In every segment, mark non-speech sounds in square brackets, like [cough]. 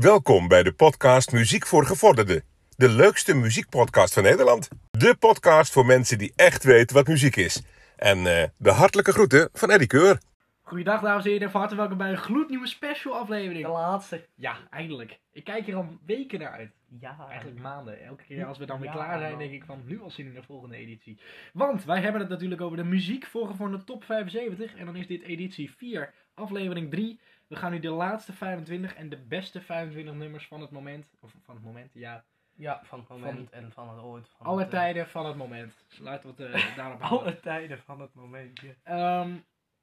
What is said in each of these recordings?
Welkom bij de podcast Muziek voor Gevorderden. De leukste muziekpodcast van Nederland. De podcast voor mensen die echt weten wat muziek is. En eh, de hartelijke groeten van Eddie Keur. Goeiedag dames en heren, van harte welkom bij een gloednieuwe special aflevering. De laatste. Ja, eindelijk. Ik kijk hier al weken naar uit. Ja, Eigenlijk maanden. Elke keer als we dan weer Ja, klaar zijn, man. denk ik van nu al zin in de volgende editie. Want wij hebben het natuurlijk over de muziek volgen voor de top 75. En dan is dit editie 4, aflevering 3. We gaan nu de laatste 25 en de beste 25 nummers van het moment. Of van het moment, ja. ja, van het moment en van het ooit. Van Alle het, eh, tijden van het moment. Laten we het eh, [laughs] daarop houden. Alle tijden van het moment. Ja. Ehm,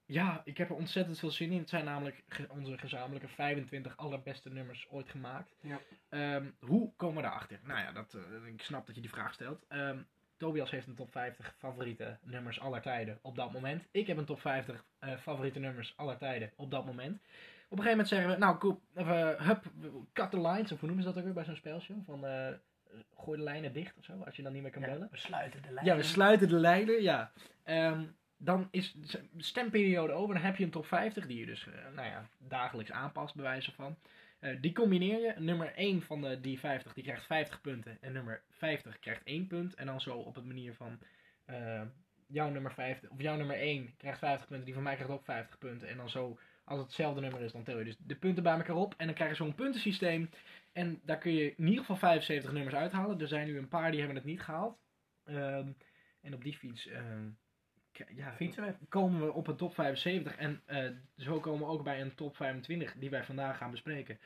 ja, ik heb er ontzettend veel zin in. Het zijn namelijk ge- onze gezamenlijke 25 allerbeste nummers ooit gemaakt. Ja. Ehm, hoe komen we daarachter? Nou ja, dat, eh, ik snap dat je die vraag stelt. Ehm, Tobias heeft een top 50 favoriete nummers aller tijden op dat moment. Ik heb een top 50 eh, favoriete nummers aller tijden op dat moment. Op een gegeven moment zeggen we, nou, koop, of, eh, hup, cut the lines, of hoe noemen ze dat ook weer bij zo'n spelsje? Van, eh, gooi de lijnen dicht of zo, als je dan niet meer kan Ja, bellen. we sluiten de lijn. Ja, we sluiten de lijnen, ja. Ehm, dan is de stemperiode over. Dan heb je een top 50 die je dus eh, nou ja, dagelijks aanpast, bij wijze van. Die combineer je. Nummer 1 van de, die 50 die krijgt 50 punten. En nummer 50 krijgt 1 punt. En dan zo op het manier van jouw nummer 50, of jouw nummer 1 krijgt 50 punten. Die van mij krijgt ook 50 punten. En dan zo, als het hetzelfde nummer is, dan tel je dus de punten bij elkaar op. En dan krijg je zo'n puntensysteem. En daar kun je in ieder geval 75 nummers uithalen. Er zijn nu een paar die hebben het niet gehaald. Ehm, en op die fiets ehm, ja, we. komen we op een top 75. En eh, zo komen we ook bij een top 25 die wij vandaag gaan bespreken.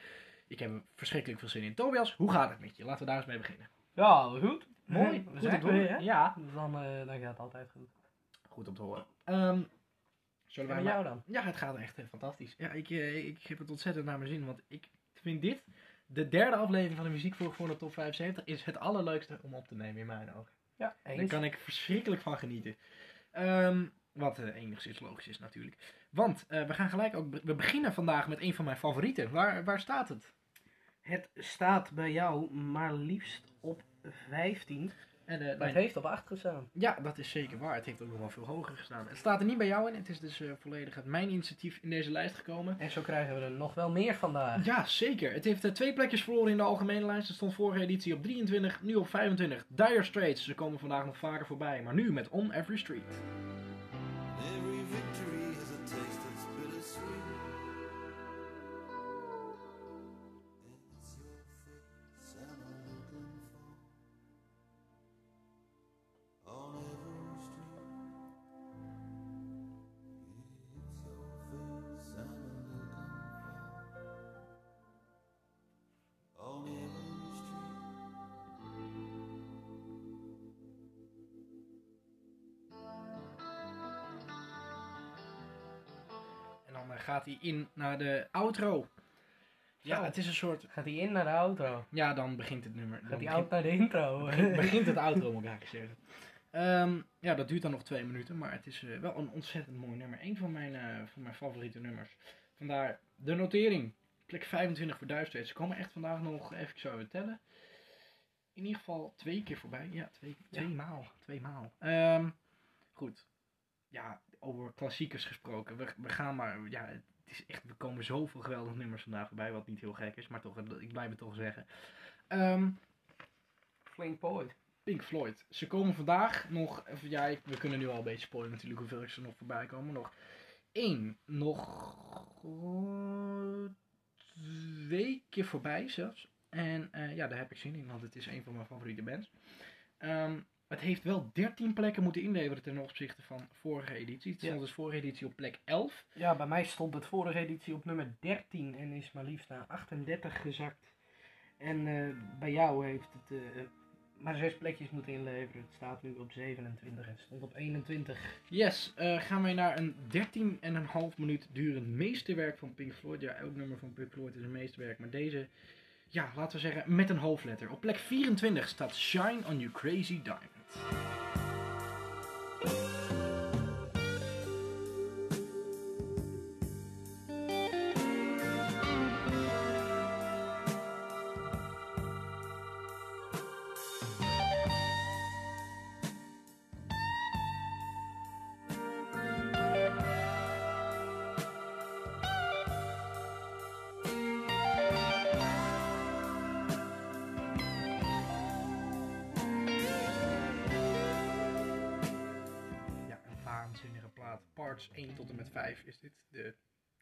Ik heb er verschrikkelijk veel zin in. Tobias, hoe gaat het met je? Laten we daar eens mee beginnen. Ja, goed. Mooi. We Goed zijn weer, hè? Ja. Dan, eh, dan gaat het altijd goed. Goed om te horen. Ehm, zullen En wij met maar- jou dan? Ja, het gaat echt eh, fantastisch. Ja, ik, eh, ik heb het ontzettend naar mijn zin. Want ik vind dit, de derde aflevering van de Muziek voor, de top 75, is het allerleukste om op te nemen in mijn ogen. Ja, Daar eens. kan ik verschrikkelijk van genieten. Ehm, wat eh, enigszins logisch is natuurlijk. Want eh, we gaan gelijk ook. be- We beginnen vandaag met een van mijn favorieten. Waar, waar staat het? Het staat bij jou maar liefst op 15. En, eh, Maar mijn- het heeft op 8 gestaan. Ja, dat is zeker waar. Het heeft ook nog wel veel hoger gestaan. Het staat er niet bij jou in. Het is dus eh, volledig uit mijn initiatief in deze lijst gekomen. En zo krijgen we er nog wel meer vandaag. Ja, zeker. Het heeft eh, twee plekjes verloren in de algemene lijst. Het stond vorige editie op 23, nu op 25. Dire Straits, ze komen vandaag nog vaker voorbij. Maar nu met On Every Street. Gaat hij in naar de outro. Ja, Zo. het is een soort... Gaat hij in naar de auto? Ja, dan begint het nummer. Gaat hij begint, out naar de intro? [laughs] begint, begint het outro, moet ik eigenlijk zeggen. Ehm, ja, dat duurt dan nog twee minuten, maar het is eh, wel een ontzettend mooi nummer. Een van mijn, eh, van mijn favoriete nummers. Vandaar de notering. Plek 25 voor Duitsland. Ze komen echt vandaag nog, even zo tellen. In ieder geval twee keer voorbij. Ja, twee, twee maal. Twee maal. Ehm, goed. Ja, over klassiekers gesproken. We, we gaan maar, ja, het is echt, we komen zoveel geweldige nummers vandaag voorbij, wat niet heel gek is, maar toch, ik blijf het toch zeggen. Ehm, Flink Point. Pink Floyd. Ze komen vandaag nog, ja, ik- we kunnen nu al een beetje spoilen natuurlijk hoeveel ze nog voorbij komen. Nog één, nog twee keer voorbij zelfs. En eh, ja, daar heb ik zin in, want het is een van mijn favoriete bands. Het heeft wel 13 plekken moeten inleveren ten opzichte van vorige editie. Het Ja. stond dus vorige editie op plek 11. Ja, bij mij stond het vorige editie op nummer 13 en is maar liefst naar 38 gezakt. En eh, bij jou heeft het eh, maar zes plekjes moeten inleveren. Het staat nu op 27 en stond op 21. Yes, eh, gaan wij naar een 13,5 minuut durend meesterwerk van Pink Floyd. Ja, elk nummer van Pink Floyd is een meesterwerk, maar deze, ja, laten we zeggen, met een hoofdletter. Op plek 24 staat Shine on You Crazy Diamond. Thank you.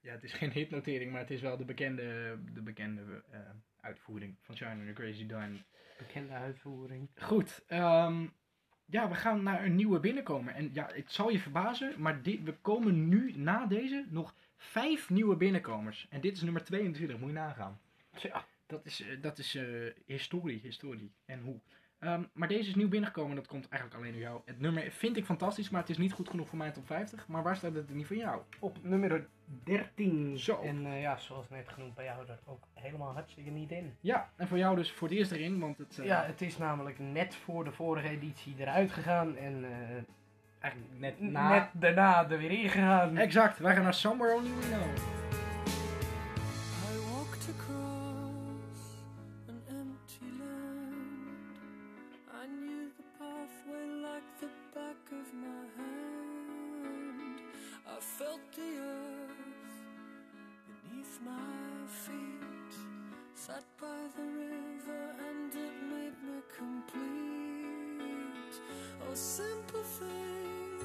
Ja, het is geen hitnotering, maar het is wel de bekende, de bekende eh, uitvoering van Shine the Crazy Diamond. Bekende uitvoering. Goed, ehm, ja, we gaan naar een nieuwe binnenkomer. En ja, het zal je verbazen, maar dit, we komen nu na deze nog vijf nieuwe binnenkomers. En dit is nummer 22, moet je nagaan. Dat is, eh, dat is eh, historie, historie. En hoe. Ehm, maar deze is nieuw binnengekomen, dat komt eigenlijk alleen door jou. Het nummer vind ik fantastisch, maar het is niet goed genoeg voor mijn top 50. Maar waar staat het niet van jou? Op nummer 13. Zo. En eh, ja, zoals net genoemd bij jou er ook helemaal hartstikke niet in. Ja, en voor jou dus voor het eerst erin, want het... eh, Ja, het is namelijk net voor de vorige editie eruit gegaan en eh, eigenlijk net na... net daarna er weer ingegaan. Exact, wij gaan naar Somewhere Only We Know. I knew the pathway like the back of my hand. I felt the earth beneath my feet. Sat by the river and it made me complete. Oh, simple thing,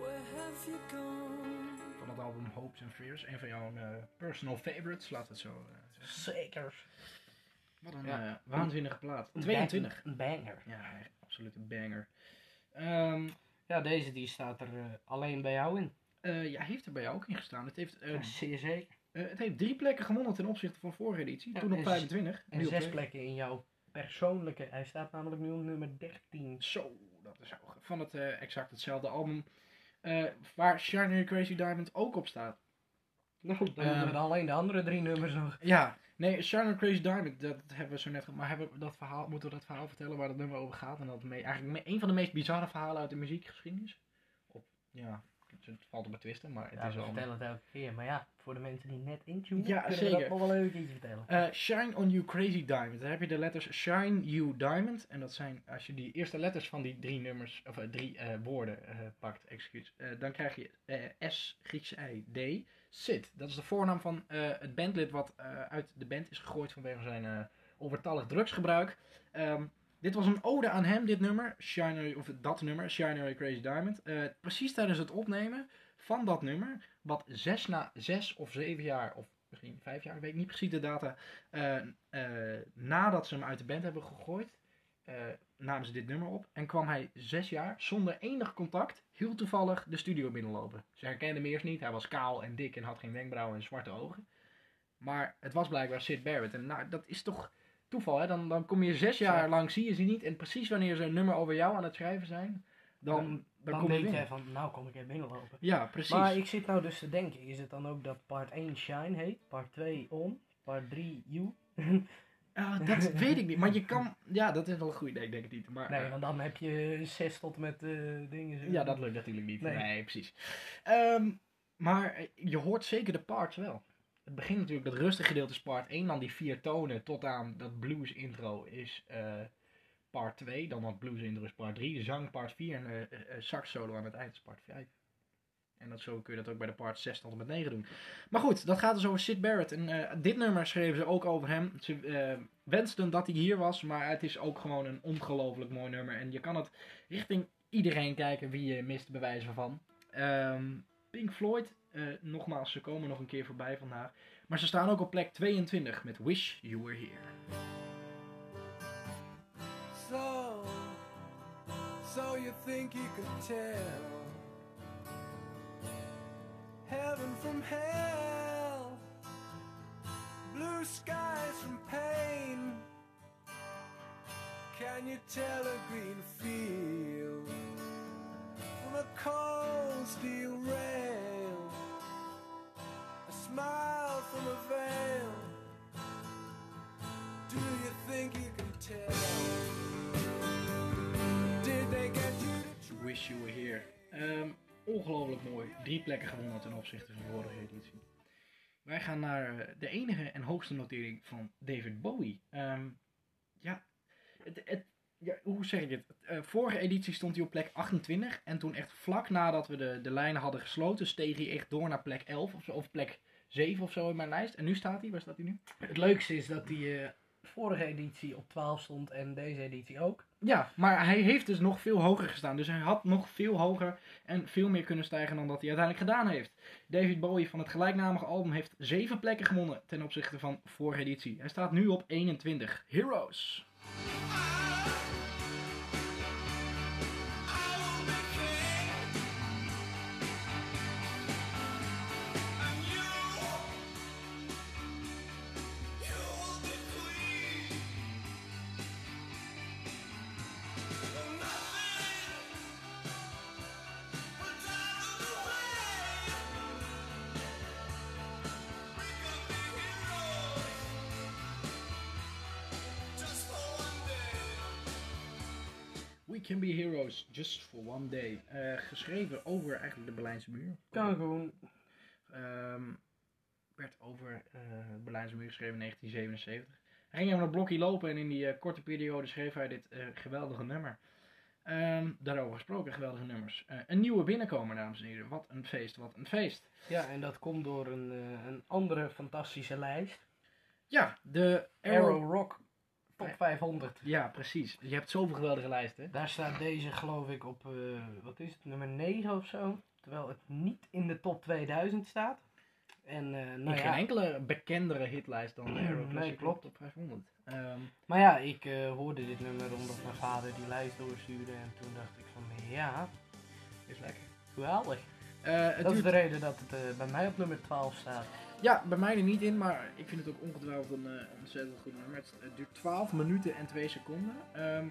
where have you gone? Van het album Hopes and Fears, een van jouw eh, personal favorites, laten we het zo zeggen. Zeker. Wat een Ja. eh, waanzinnige plaat. Een 22. Een banger. Ja, absoluut een banger. Ehm, Ja, deze die staat er eh, alleen bij jou in. eh, ja, heeft er bij jou ook in gestaan. Het heeft, eh, Ja, zeer zeker. eh, het heeft drie plekken gewonnen ten opzichte van vorige editie. Ja, Toen op en 25. En zes twee. plekken in jouw persoonlijke. Hij staat namelijk nu op nummer 13. Zo, dat is ook van het eh, exact hetzelfde album. eh, waar Shiny Crazy Diamond ook op staat. Nou, dan Ehm. hebben we alleen de andere drie nummers nog. Ja, nee, Shine Crazy Diamond, dat hebben we zo net Maar hebben we dat verhaal, moeten we dat verhaal vertellen waar dat nummer over gaat? En dat me, eigenlijk een van de meest bizarre verhalen uit de muziekgeschiedenis. Op, ja, het valt op twisten, maar het Ja, is we al... vertellen het elke keer. Maar ja, voor de mensen die net intunen, Ja, kunnen we zeker. dat nog wel even iets vertellen. Eh, Shine on You Crazy Diamond. Dan heb je de letters Shine You Diamond. En dat zijn, als je die eerste letters van die drie nummers, of eh, drie eh, woorden pakt, excuus. dan krijg je S, Grieks I, D, Sid. Dat is de voornaam van het bandlid wat uit de band is gegooid vanwege zijn overtallig drugsgebruik. Ehm, dit was een ode aan hem, dit nummer. Shine, of dat nummer, Shine on You Crazy Diamond. Eh, precies tijdens het opnemen van dat nummer, wat zes na zes of zeven jaar, of misschien vijf jaar, ik weet niet precies de data, eh, eh, nadat ze hem uit de band hebben gegooid, namen ze dit nummer op en kwam hij zes jaar zonder enig contact, heel toevallig de studio binnenlopen. Ze herkenden hem eerst niet, hij was kaal en dik en had geen wenkbrauwen en zwarte ogen. Maar het was blijkbaar Sid Barrett. En nou, dat is toch toeval, hè? Dan, dan kom je zes jaar Ja. lang, zie je ze niet. En precies wanneer ze een nummer over jou aan het schrijven zijn, dan, dan, Dan, kom je denk binnen. jij van, nou kom ik even binnenlopen. Ja, precies. Maar ik zit nou dus te denken, is het dan ook dat part 1 Shine heet, part 2 On, part 3 You? [laughs] Ah, dat weet ik niet. Maar je kan... Ja, dat is wel een goed idee, ik denk het niet. Maar, Nee, want dan heb je 6 tot met eh, dingen. zo. ja, dat lukt natuurlijk niet. Nee, Nee. precies. Ehm, maar je hoort zeker de parts wel. Het begint natuurlijk, dat rustige gedeelte is part 1. Dan die vier tonen tot aan dat blues intro is eh, part 2. Dan dat blues intro is part 3. De zang part 4 en eh, sax solo aan het eind is part 5. En dat zo kun je dat ook bij de part 6 tot en met 9 doen. Maar goed, dat gaat dus over Sid Barrett. En dit nummer schreven ze ook over hem. Ze wensten dat hij hier was, maar het is ook gewoon een ongelooflijk mooi nummer. En je kan het richting iedereen kijken wie je mist bewijzen van. Ehm, Pink Floyd, eh, nogmaals, ze komen nog een keer voorbij vandaag. Maar ze staan ook op plek 22 met Wish You Were Here. So, so you think you can tell heaven from hell, blue skies from pain? Can you tell a green field from a cold steel rail? A smile from a veil. Do you think you can tell? Did they get you to? Wish You Were Here. Ehm, ongelooflijk mooi. Drie plekken gewonnen ten opzichte van de vorige editie. Wij gaan naar eh, de enige en hoogste notering van David Bowie. Ehm, ja, het, het, ja, hoe zeg ik dit? Eh, vorige editie stond hij op plek 28. En toen echt vlak nadat we de, de lijnen hadden gesloten, steeg hij echt door naar plek 11 of, zo, of plek 7 of zo in mijn lijst. En nu staat hij, waar staat hij nu? Het leukste is dat hij eh, vorige editie op 12 stond en deze editie ook. Ja, maar hij heeft dus nog veel hoger gestaan. Dus hij had nog veel hoger en veel meer kunnen stijgen dan dat hij uiteindelijk gedaan heeft. David Bowie van het gelijknamige album heeft zeven plekken gewonnen ten opzichte van vorige editie. Hij staat nu op 21. Heroes. Can be heroes just for one day. Eh, geschreven over eigenlijk de Berlijnse muur. Kan gewoon. Ehm, werd over eh, de Berlijnse muur geschreven in 1977. Hij ging even een blokje lopen en in die eh, korte periode schreef hij dit geweldige nummer. Ehm, daarover gesproken, geweldige nummers. Een nieuwe binnenkomer, dames en heren. Wat een feest, wat een feest. Ja, en dat komt door een, een andere fantastische lijst. Ja, de Arrow... Arrow Rock Top 500. Ja, precies. Je hebt zoveel geweldige lijsten. Daar staat deze geloof ik op, eh, wat is het, nummer 9 of zo. Terwijl het niet in de top 2000 staat. En eh, nou in geen ja, enkele bekendere hitlijst dan de [clears throat] Arrow Nee, klopt. Top 500. Ehm, maar ja, ik eh, hoorde dit nummer omdat mijn vader die lijst doorstuurde. En toen dacht ik van, ja, is lekker. geweldig. Het dat is de reden dat het bij mij op nummer 12 staat. Ja, bij mij er niet in, maar ik vind het ook ongetwijfeld een eh, ontzettend goed nummer. Het, duurt 12 minuten en 2 seconden. Ehm,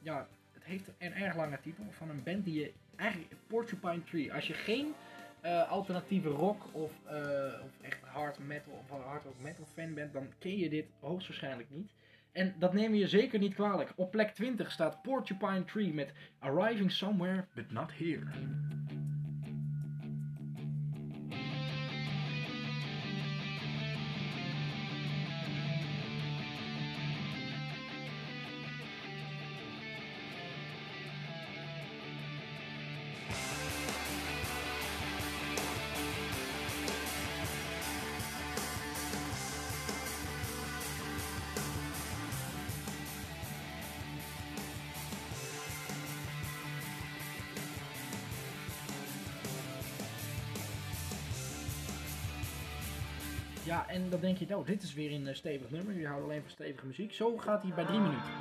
ja, het heeft een erg lange titel van een band die je eigenlijk Porcupine Tree. Als je geen eh, alternatieve rock of, eh, of echt hard metal of hard rock metal fan bent, dan ken je dit hoogstwaarschijnlijk niet. En dat neem je zeker niet kwalijk. Op plek 20 staat Porcupine Tree met Arriving Somewhere But Not Here. Ja, en dan denk je, nou, dit is weer een eh, stevig nummer. Jullie houden alleen van stevige muziek. Zo gaat hij bij drie minuten.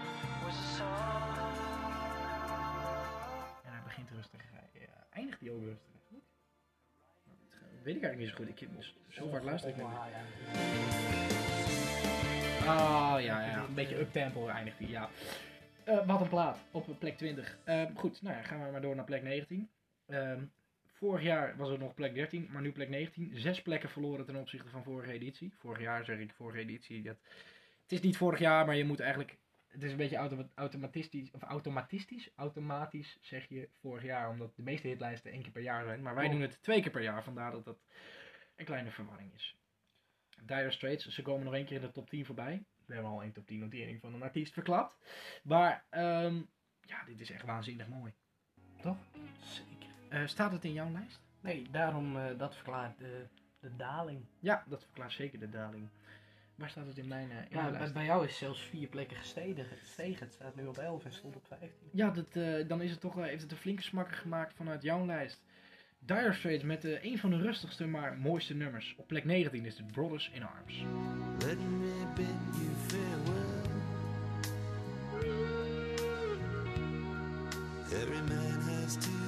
En hij begint rustig. Hij eh, eindigt hij ook rustig. Dat weet ik eigenlijk niet zo goed. Ik, dus, zo vaak luister ik niet. Ah, ja, ja. Een beetje uptempo eindigt hij, ja. Eh, wat een plaat op plek 20. Eh, goed, nou ja, gaan we maar door naar plek 19. Ehm, vorig jaar was het nog plek 13, maar nu plek 19. Zes plekken verloren ten opzichte van vorige editie. Vorig jaar zeg ik, vorige editie. Dat, het is niet vorig jaar, maar je moet eigenlijk... Het is een beetje automa- automatistisch, of automatistisch, automatisch zeg je vorig jaar, omdat de meeste hitlijsten één keer per jaar zijn. Maar wij doen het twee keer per jaar, vandaar dat dat een kleine verwarring is. Dire Straits, ze komen nog één keer in de top 10 voorbij. We hebben al één top 10 notering van een artiest verklapt. Maar ehm, ja, dit is echt waanzinnig mooi. Toch? Zeker. Eh, staat het in jouw lijst? Nee, daarom eh, dat verklaart de, de daling. Ja, dat verklaart zeker de daling. Waar staat het in mijn, eh, in Ja, mijn bij, lijst? bij jou is zelfs vier plekken gestegen. gestegen. Het staat nu op 11 en stond op 15. Ja, dat, eh, dan is het toch, heeft het een flinke smakker gemaakt vanuit jouw lijst. Dire Straits met een van de rustigste, maar mooiste nummers. Op plek 19 is het Brothers in Arms. Let me bid you farewell. Every man has to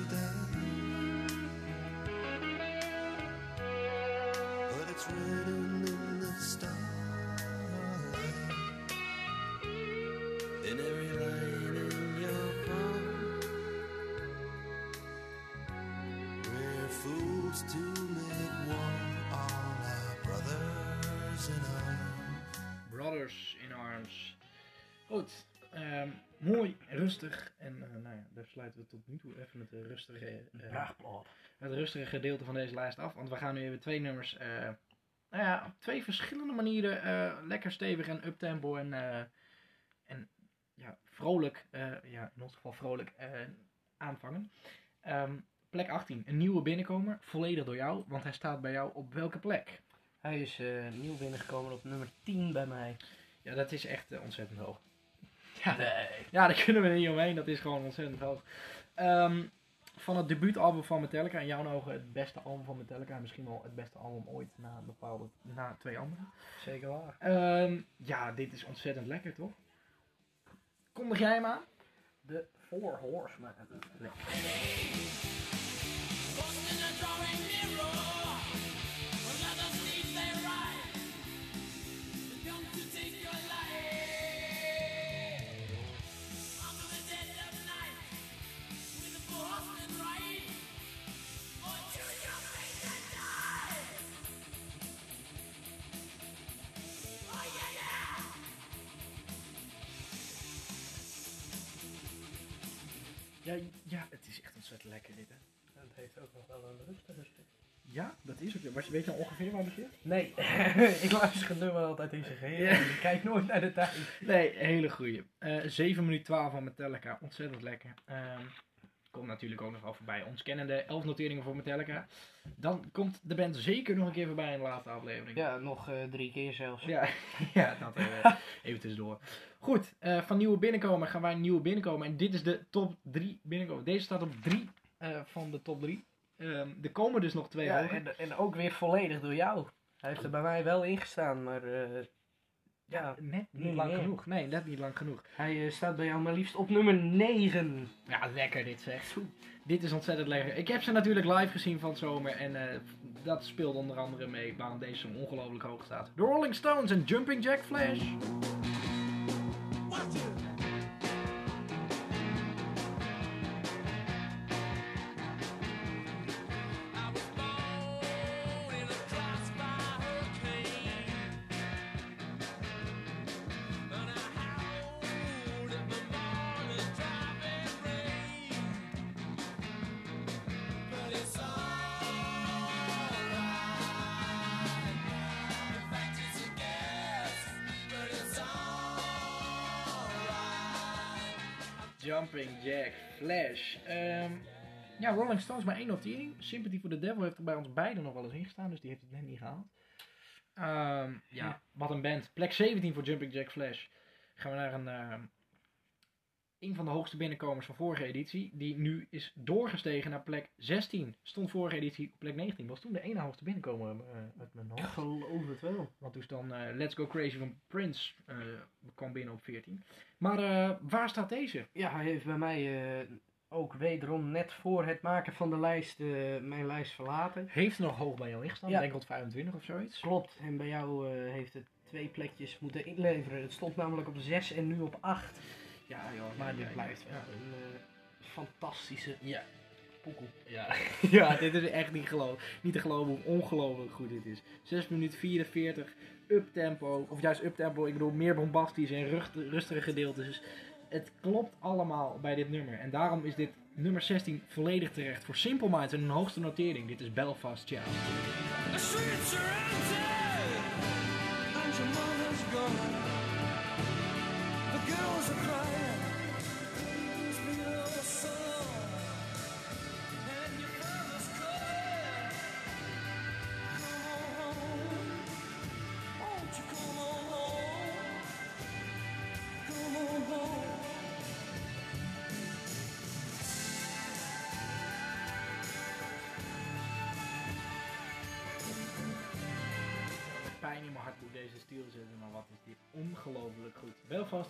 it's written in the starlight. In every line in your palm. We're fools to make one. All our brothers in arms. Brothers in Arms. Goed. ehm, mooi, rustig. En eh, nou ja, daar sluiten we tot nu toe even het, eh, rustige, Prachtplaat. het rustige gedeelte van deze lijst af. Want we gaan nu even twee nummers, eh, nou ja, op twee verschillende manieren eh, lekker stevig en uptempo en, eh, en ja, vrolijk, eh, ja, in ons geval vrolijk, aanvangen. Ehm, plek 18, een nieuwe binnenkomer, volledig door jou, want hij staat bij jou op welke plek? Hij is nieuw binnengekomen op nummer 10 bij mij. Ja, dat is echt ontzettend hoog. Ja, ja, daar kunnen we niet omheen. Dat is gewoon ontzettend hoog. Ehm, van het debuutalbum van Metallica, in jouw ogen het beste album van Metallica. Misschien wel het beste album ooit na, bepaalde, na twee andere. Zeker waar. Ehm, ja, dit is ontzettend lekker, toch? Kondig jij hem aan? De Four Horsemen. Ja, ja, het is echt ontzettend lekker dit, hè? Het heeft ook nog wel een rustige stuk. Ja, dat is ook. Je weet je nou ongeveer waar het begint? Nee, [laughs] ik luister het nummer altijd in zijn geheel. Ja. en Ik kijk nooit naar de tijd. Nee, hele goeie. Eh 7 minuten 12 van Metallica, ontzettend lekker. Ehm, komt natuurlijk ook nog wel voorbij. Ons kennende 11 noteringen voor Metallica. Dan komt de band zeker nog een keer voorbij in de laatste aflevering. Ja, nog eh, drie keer zelfs. Ja, [laughs] ja dat eh, [laughs] even tussendoor. Goed, eh, van nieuwe binnenkomen gaan wij een nieuwe binnenkomen. En dit is de top 3 binnenkomen. Deze staat op 3 van de top 3. Ehm, er komen dus nog twee Ja, en, en ook weer volledig door jou. Hij heeft er bij mij wel ingestaan, maar ja, Net niet Nee, lang nee. genoeg. Nee, net niet lang genoeg. hij eh, staat bij jou maar liefst op nummer 9. Ja, lekker dit zeg. Dit is ontzettend lekker. Ik heb ze natuurlijk live gezien van het zomer. En eh, dat speelt onder andere mee waarom deze zo ongelooflijk hoog staat. The Rolling Stones en Jumping Jack Flash. Flash. Ehm, ja, Rolling Stones maar één notering. Sympathy for the Devil heeft er bij ons beiden nog wel eens ingestaan. Dus die heeft het net niet gehaald. Ehm, ja, wat een band. Plek 17 voor Jumping Jack Flash. Gaan we naar een, ehm, een van de hoogste binnenkomers van vorige editie. Die nu is doorgestegen naar plek 16. Stond vorige editie op plek 19. Was toen de ene hoogste binnenkomer eh, uit mijn Ik hoofd. geloof het wel. Want toen is dan eh, Let's Go Crazy van Prince eh, kwam binnen op 14. Maar waar staat deze? Ja, hij heeft bij mij ook wederom net voor het maken van de lijst mijn lijst verlaten. Heeft nog hoog bij jou ingestaan? Ja. Denk rond 25 of zoiets? Klopt, en bij jou heeft het twee plekjes moeten inleveren. Het stond namelijk op 6 en nu op 8. Ja, joh. Maar ja, dit ja, blijft ja. wel een eh, fantastische Ja. poekoe. Ja. [laughs] ja, dit is echt niet, geloof, niet te geloven hoe ongelooflijk goed dit is. 6 minuten 44, up-tempo, of juist up-tempo, ik bedoel meer bombastisch en rucht- rustige gedeeltes. Dus het klopt allemaal bij dit nummer. En daarom is dit nummer 16 volledig terecht voor Simple Minds en een hoogste notering. Dit is Belfast Child.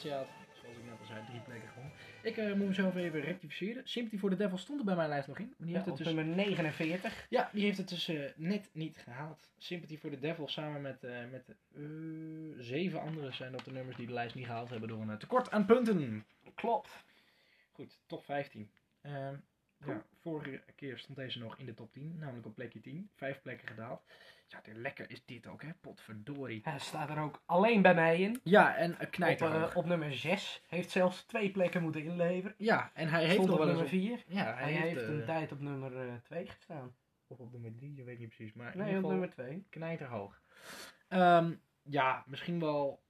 Zoals ik net al zei, drie plekken gewoon. Ik eh, moet mezelf even rectificeren. Sympathy for the Devil stond er bij mijn lijst nog in. Maar die Ja, heeft het dus, nummer 49. ja, die heeft het dus eh, net niet gehaald. Sympathy for the Devil samen met, eh, met zeven anderen zijn dat de nummers die de lijst niet gehaald hebben door een tekort aan punten. Klopt. Goed, top 15. Ehm, ja, vorige keer stond deze nog in de top 10, namelijk op plekje 10. Vijf plekken gedaald. Ja, lekker is dit ook, hè? Potverdorie. Hij staat er ook alleen bij mij in. Ja, en uh, Op, knijterhoog. eh, op nummer 6. Heeft zelfs twee plekken moeten inleveren. Ja, en hij heeft Stond nog op wel eens nummer op... 4. Ja, Hij, heeft eh, een tijd op nummer 2 gestaan. Of op nummer 3, je weet niet precies. Maar in Nee, ieder op geval nummer 2. knijterhoog. Ehm, ja, misschien wel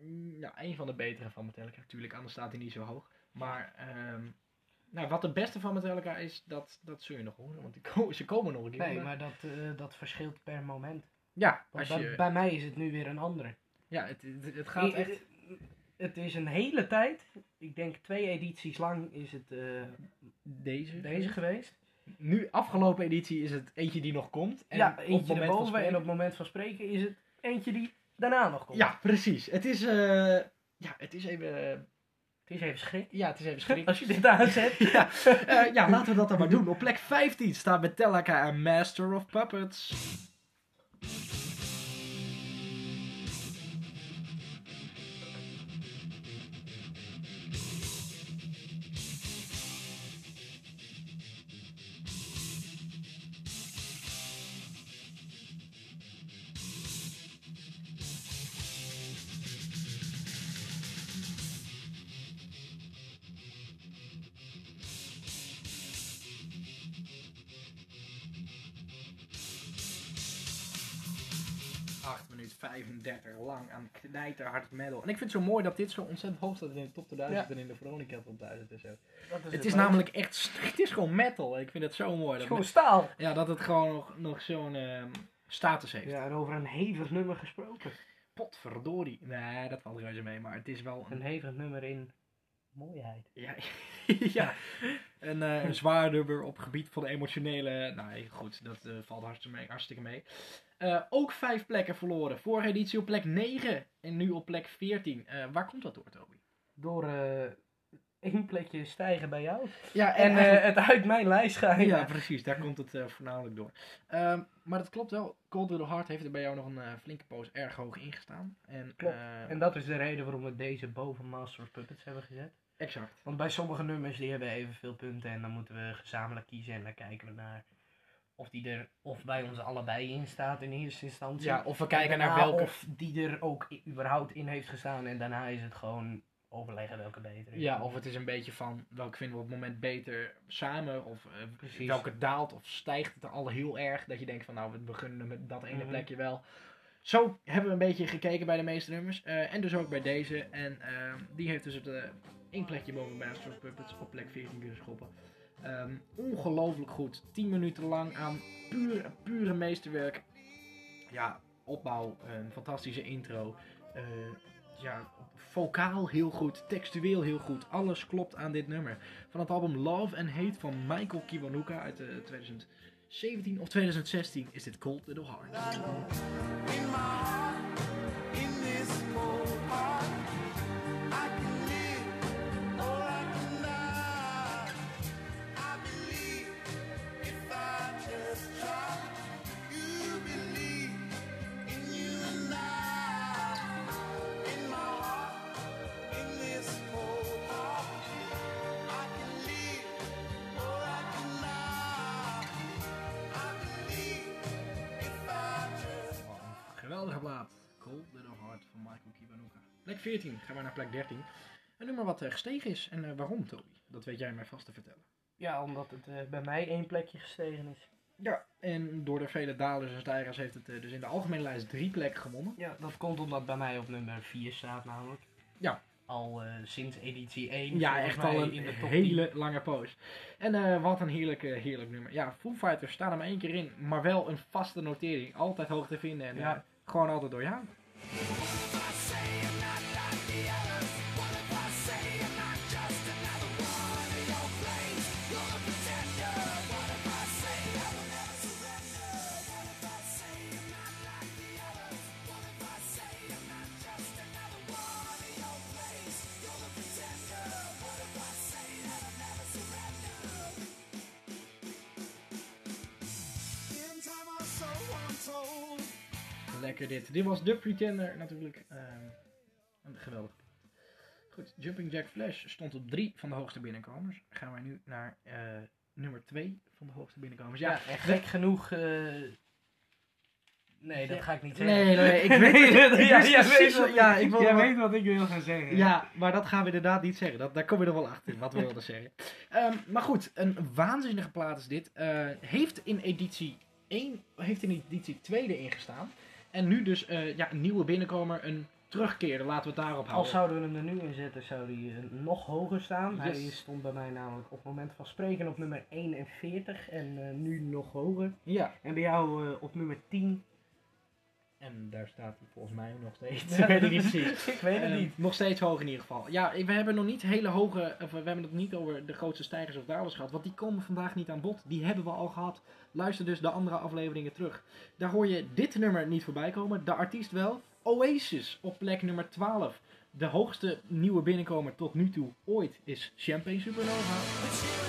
mm, ja, een van de betere van Metallica. Natuurlijk, anders staat hij niet zo hoog. Maar ehm, nou, wat de beste van Metallica is, dat, dat zul je nog horen. Want die ze komen nog een keer. Nee, maar dat, eh, dat verschilt per moment. Ja, Want als bij, je... bij mij is het nu weer een andere. Ja, het, het, het gaat echt... Het is een hele tijd. Ik denk twee edities lang is het eh, Deze. deze geweest. Nu, afgelopen editie is het eentje die nog komt. En ja, op het eentje moment van erboven. En spreken- op het moment van spreken is het eentje die daarna nog komt. Ja, precies. Het is... eh, ja, het is even... Het is even schrik. ja, het is even schrik. Als je dit aanzet. [laughs] ja, eh, ja, laten we dat dan maar doen. Op plek 15 staat Metallica en Master of Puppets. Lang aan knijterhard metal. En ik vind het zo mooi dat dit zo ontzettend hoog staat in de top 2000 Ja. en in de Veronica top 1000 en zo. Dat Het het is namelijk echt, het is gewoon metal. Ik vind het zo mooi. Het is Dat gewoon staal. ja, dat het gewoon nog, nog zo'n ehm, status heeft. Ja, en over een hevig nummer gesproken. Potverdorie. Nee, dat valt reuze mee, maar het is wel Een een... hevig nummer in mooiheid. Ja, [laughs] ja. Een, eh, een zwaar nummer op gebied van de emotionele... Nou, goed, dat eh, valt hartstikke mee. Hartstikke mee. Eh, ook vijf plekken verloren. Vorige editie op plek 9 en nu op plek 14. Eh, waar komt dat door, Toby? Door één plekje stijgen bij jou. Ja, En het uit mijn lijst gaan. Ja, precies. Daar komt het voornamelijk door. Ehm, maar dat klopt wel. Cold Little Heart heeft er bij jou nog een flinke poos erg hoog ingestaan. En, Klopt. En dat is de reden waarom we deze boven Master of Puppets hebben gezet. Exact. Want bij sommige nummers die hebben evenveel punten en dan moeten we gezamenlijk kiezen en dan kijken we naar of die er of bij ons allebei in staat in eerste instantie. Ja, of we En kijken naar welke... Of die er ook überhaupt in heeft gestaan en daarna is het gewoon overleggen welke beter is. Ja, of het is een beetje van welke vinden we op het moment beter samen. Of eh, welke daalt of stijgt het al heel erg. Dat je denkt van nou we beginnen met dat ene Mhm. plekje wel. Zo hebben we een beetje gekeken bij de meeste nummers. eh, en dus ook bij deze. En eh, die heeft dus het één plekje boven Master of Puppets op plek 14 kunnen schoppen. Ehm, ongelooflijk goed. 10 minuten lang aan pure, pure meesterwerk. Ja, opbouw, een fantastische intro. Eh, ja, vocaal heel goed, textueel heel goed. Alles klopt aan dit nummer. Van het album Love and Hate van Michael Kiwanuka uit eh, 2017 of 2016 is dit Cold Little Heart. Plek 14, gaan we naar plek 13. Een nummer wat gestegen is. En eh, waarom, Toby? Dat weet jij mij vast te vertellen. Ja, omdat het eh, bij mij één plekje gestegen is. Ja, en door de vele dalers en stijgers heeft het eh, dus in de algemene lijst drie plekken gewonnen. Ja, dat komt omdat bij mij op nummer 4 staat namelijk. Ja. Al sinds editie 1. Ja, echt al een in de top hele lange poos. En wat een heerlijk, heerlijk nummer. Ja, Foo Fighters staan er maar één keer in, maar wel een vaste notering. Altijd hoog te vinden en Ja. gewoon altijd door in Lekker dit. Dit was The Pretender natuurlijk. Ehm, een geweldig. Goed, Jumping Jack Flash stond op drie van de hoogste binnenkomers. Gaan wij nu naar eh, nummer 2 van de hoogste binnenkomers. Ja, Ja, gek genoeg. eh, Nee, dat ga ik niet zeggen. nee, nee, ik [laughs] weet Nee, het. Ik ja, precies weet ja, ik wilde Jij weet wat ik wil gaan zeggen. Ja, maar dat gaan we inderdaad niet zeggen. Dat, daar kom je er wel achter, wat we wilden zeggen. Ehm, maar goed, een waanzinnige plaat is dit. Eh, heeft in editie 1, heeft in editie 2 erin gestaan. En nu dus eh, ja, een nieuwe binnenkomer, een terugkeer. Laten we het daarop Als houden. zouden we hem er nu in zetten, zou die eh, nog hoger staan. Hij stond bij mij namelijk op het moment van spreken op nummer 41 en eh, nu nog hoger. Ja, En bij jou op nummer 10 En daar staat hij volgens mij nog steeds. [laughs] ik weet het niet precies. [laughs] Ik weet het Ehm, niet. Nog steeds hoog in ieder geval. Ja, we hebben nog niet hele hoge. Of we hebben het niet over de grootste stijgers of dalers gehad. Want die komen vandaag niet aan bod. Die hebben we al gehad. Luister dus de andere afleveringen terug. Daar hoor je dit nummer niet voorbij komen. De artiest wel. Oasis op plek nummer 12. De hoogste nieuwe binnenkomer tot nu toe ooit is Champagne Supernova.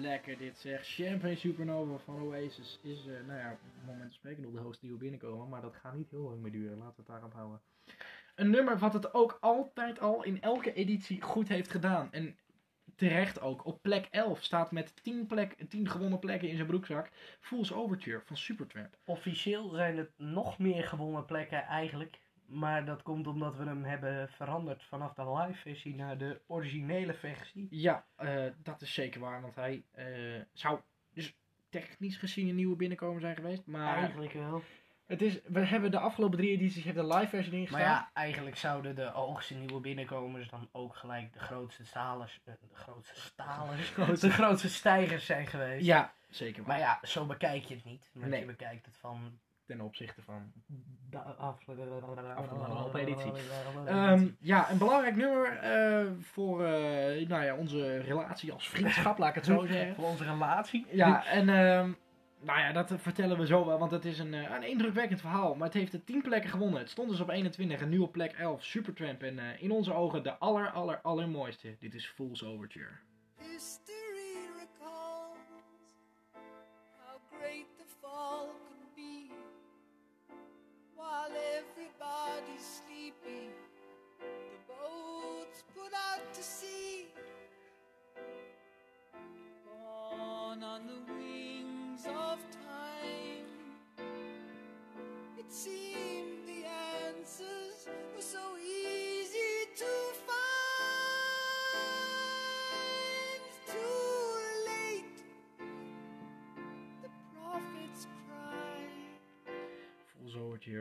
Lekker dit zeg. Champagne Supernova van Oasis is, eh, nou ja, moment spreken nog de hoogste nieuwe binnenkomen. Maar dat gaat niet heel lang meer duren. Laten we het daarop houden. Een nummer wat het ook altijd al in elke editie goed heeft gedaan. En terecht ook. Op plek 11 staat met 10, plek, 10 gewonnen plekken in zijn broekzak. Fool's Overture van Supertramp. Officieel zijn het nog meer gewonnen plekken eigenlijk. Maar dat komt omdat we hem hebben veranderd vanaf de live versie naar de originele versie. Ja, eh, dat is zeker waar. Want hij eh, zou dus technisch gezien een nieuwe binnenkomer zijn geweest. Maar Eigenlijk wel. het is, we hebben de afgelopen drie edities heeft de live versie erin Maar ja, eigenlijk zouden de hoogste nieuwe binnenkomers dan ook gelijk de grootste stalers, eh, de grootste stalers, [laughs] de grootste stijgers zijn geweest. Ja, zeker waar. Maar ja, zo bekijk je het niet. Want Nee. je bekijkt het van Ten opzichte van. de Afgelopen editie. Ehm, ja, een belangrijk nummer eh, voor eh, nou ja, onze relatie als vriendschap, laat ik het zo [laughs] zeggen. Voor onze relatie. Ja, en ehm, nou ja, dat vertellen we zo wel, want het is een, eh, een indrukwekkend verhaal. Maar het heeft de 10 plekken gewonnen. Het stond dus op 21 en nu op plek 11. Supertramp en in onze ogen de aller, aller, allermooiste. Dit is Fool's Overture.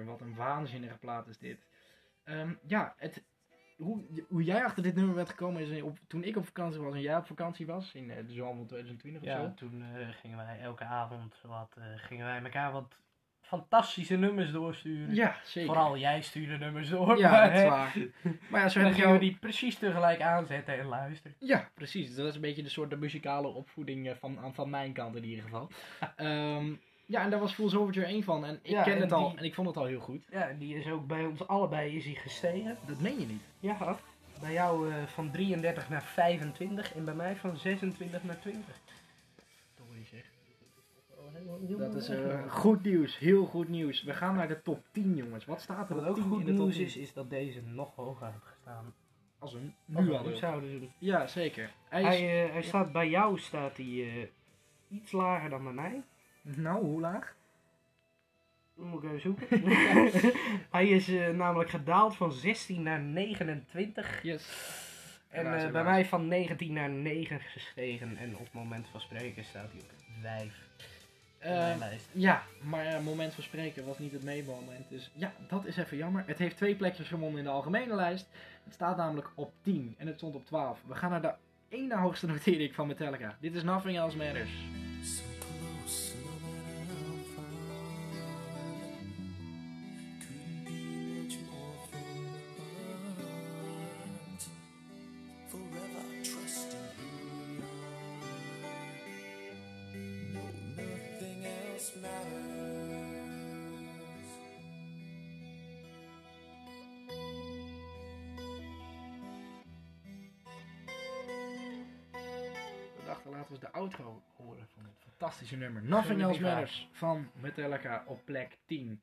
Wat een waanzinnige plaat is dit. Ehm, ja, het, hoe, hoe jij achter dit nummer werd gekomen is op, toen ik op vakantie was en jij op vakantie was. In eh, de zomer van 2020 of zo. toen eh, gingen wij elke avond wat, eh, gingen wij elkaar wat fantastische nummers doorsturen. Ja, zeker. Vooral jij stuurde nummers door. Ja, maar, dat is hè, waar. Maar ja, zo [laughs] Dan gingen we die precies tegelijk aanzetten en luisteren. Ja, precies. Dat is een beetje de soort de muzikale opvoeding eh, van, van mijn kant in ieder geval. [laughs] Ehm, ja, en daar was Fool's Overture één van. En ik Ja, ken en het al die- en ik vond het al heel goed. Ja, die is ook bij ons allebei is hij gestegen. Dat meen je niet. Ja, bij jou eh, van 33 naar 25 en bij mij van 26 naar 20. Sorry zeg. Dat is eh, goed nieuws. Heel goed nieuws. We gaan naar de top 10 jongens. Wat staat er Wat ook 10 goed in de top nieuws 10? is, is dat deze nog hoger had gestaan. Als we Als nu nu zouden doen. Ja, zeker. Hij is... Hij, eh, hij staat bij jou staat hij eh, iets lager dan bij mij. Nou, hoe laag? Moet ik even zoeken. [laughs] hij is eh, namelijk gedaald van 16 naar 29. Yes. En eh, bij mij van 19 naar 9 gestegen. En op het moment van spreken staat hij op 5 in Eh, mijn lijst. ja, maar moment van spreken was niet het meemoment. Dus ja, dat is even jammer. Het heeft twee plekjes gewonnen in de algemene lijst. Het staat namelijk op 10 en het stond op 12. We gaan naar de ene hoogste notering van Metallica. Dit is Nothing Else Matters. Nummer. Nothing Else. Matters van Metallica op plek 10.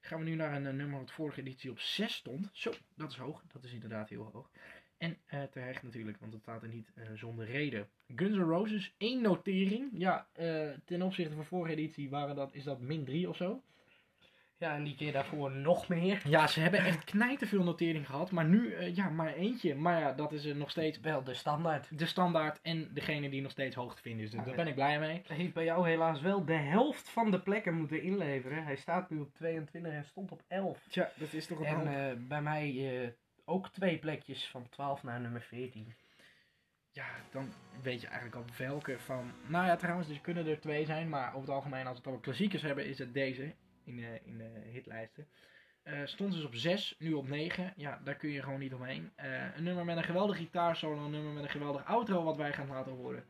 Gaan we nu naar een eh, nummer wat vorige editie op 6 stond. Zo, dat is hoog. Dat is inderdaad heel hoog. En eh, terecht natuurlijk, want het staat er niet eh, zonder reden. Guns N' Roses, één notering. Ja, ten opzichte van vorige editie waren dat, is dat min 3 of zo. Ja, en die keer daarvoor nog meer. Ja, ze hebben echt knijterveel notering gehad, maar nu eh, ja, maar eentje. Maar ja, dat is er nog steeds Wel de standaard. de standaard en degene die nog steeds hoog te vinden is. Dus Ja, daar ben ik blij mee. Hij heeft bij jou helaas wel de helft van de plekken moeten inleveren. Hij staat nu op 22 en stond op 11. Tja, dat is toch een En eh, bij mij ook twee plekjes van 12 naar nummer 14. Ja, dan weet je eigenlijk al welke van... Nou ja, trouwens, dus kunnen er twee zijn. Maar over het algemeen, als we het over klassiekers hebben, is het deze in de, in de hitlijsten. Eh, stond dus op 6, nu op 9. Ja, daar kun je gewoon niet omheen. Eh, een nummer met een geweldige gitaarsolo, een nummer met een geweldig outro wat wij gaan laten horen.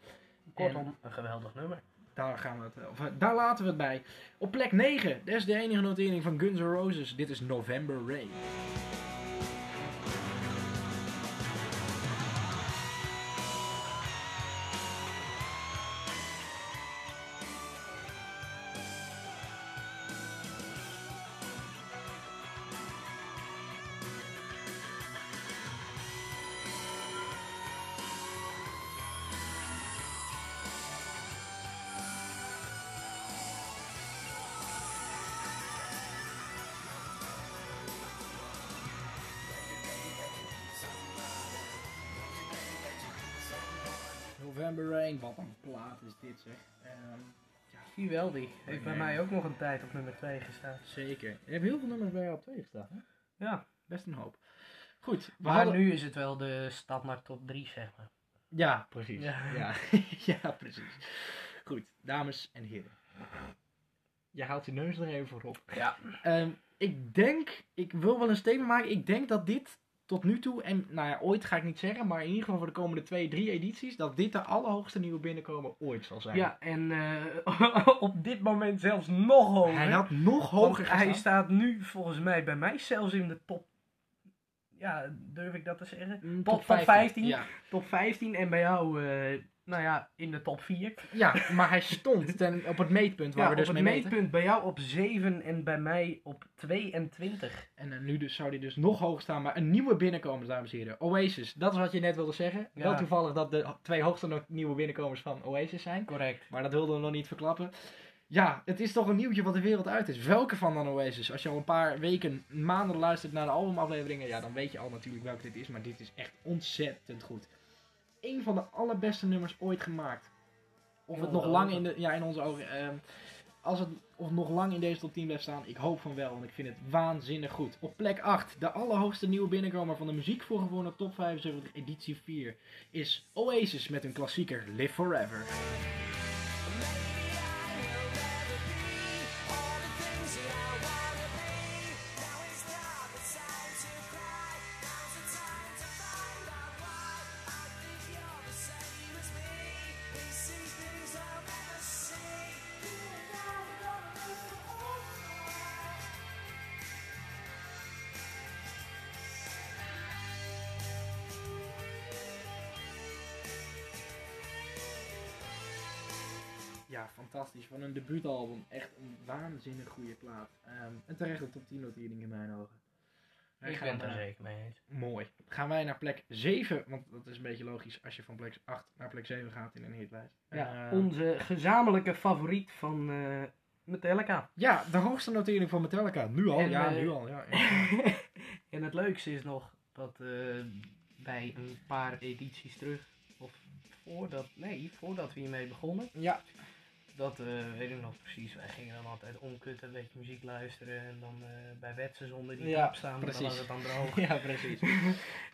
Kortom, een geweldig nummer. Daar, gaan we het, of, eh, daar laten we het bij. Op plek 9, dat is de enige notering van Guns N' Roses. Dit is November Rain. Zie wel die. Heeft bij mij ook nog een tijd op nummer 2 gestaan. zeker. Je hebt heel veel nummers bij jou op 2 gestaan. Hè? Ja, Best een hoop. Goed, we maar hadden- nu is het wel de standaard top 3 zeg maar. Ja, precies. Ja. Ja. [laughs] Ja. precies. Goed, dames en heren. Je haalt je neus er even voor op. Ja. Ehm, ik denk, ik wil wel een statement maken. Ik denk dat dit tot nu toe, en nou ja, ooit ga ik niet zeggen, maar in ieder geval voor de komende twee, drie edities, dat dit de allerhoogste nieuwe binnenkomen ooit zal zijn. Ja, en eh, [laughs] op dit moment zelfs nog hoger. Hij had nog hoger hij gestaan. staat nu volgens mij bij mij zelfs in de top. Ja, durf ik dat te zeggen? Mm, Top, top 15. Ja. Top 15 en bij jou, eh, nou ja, in de top 4. ja, maar hij stond ten, op het meetpunt waar Ja, we dus op het mee meten. meetpunt bij jou op 7 en bij mij op 22. En eh, nu dus zou hij dus nog hoger staan. Maar een nieuwe binnenkomers, dames en heren. Oasis, dat is wat je net wilde zeggen. Ja. Wel toevallig dat de twee hoogste nieuwe binnenkomers van Oasis zijn. Correct. Maar dat wilden we nog niet verklappen. Ja, het is toch een nieuwtje wat de wereld uit is. Welke van dan Oasis? Als je al een paar weken, maanden luistert naar de albumafleveringen, ja, dan weet je al natuurlijk welke dit is. Maar dit is echt ontzettend goed. Eén van de allerbeste nummers ooit gemaakt. Of In het nog lang ogen. in de, ja, in onze ogen. ehm, als het of nog lang in deze top 10 blijft staan, ik hoop van wel, want ik vind het waanzinnig goed. Op plek 8, de allerhoogste nieuwe binnenkomer van de muziek voor gewone top 75 editie 4, is Oasis met hun klassieker Live Forever. Ja, fantastisch. Van een debuutalbum. Echt een waanzinnig goede plaat. Ehm een terechte top 10 notering in mijn ogen. Wij Ik ben er eh, zeker mee eens. Mooi. Gaan wij naar plek 7, want dat is een beetje logisch als je van plek 8 naar plek 7 gaat in een hitlijst. Ja, Eh, onze gezamenlijke favoriet van eh Metallica. ja, de hoogste notering van Metallica. Nu al, En, ja, nu al. [laughs] Ja. en het leukste is nog dat bij een paar edities terug, of voordat, nee, voordat we hiermee begonnen, ja, dat eh, weet ik nog precies. Wij gingen dan altijd omkutten, een beetje muziek luisteren en dan eh, bij wetsen zonder die Ja, staan, precies. dan was het dan droog. [laughs] ja, precies. [laughs]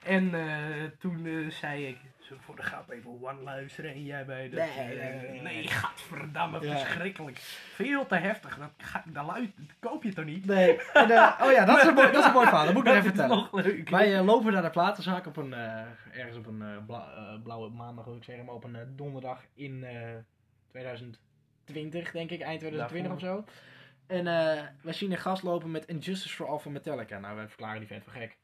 En eh, toen zei ik, we voor de grap even One luisteren? En jij bij de... Nee, nee, gadverdamme, Ja. verschrikkelijk. Veel te heftig, dat, ga, dat, luid, dat koop je toch niet? Nee, en, oh ja, dat is een mooi, dat is een mooi verhaal. Dat moet ik [laughs] nog even vertellen. leuk. Wij lopen naar de platenzaak op een, ergens op een bla- blauwe maandag, wil ik zeggen, maar op een donderdag in eh 2020, denk ik, eind 2020 of zo. En eh wij zien een gast lopen met Injustice for All van Metallica. Nou, wij verklaren die vent voor gek.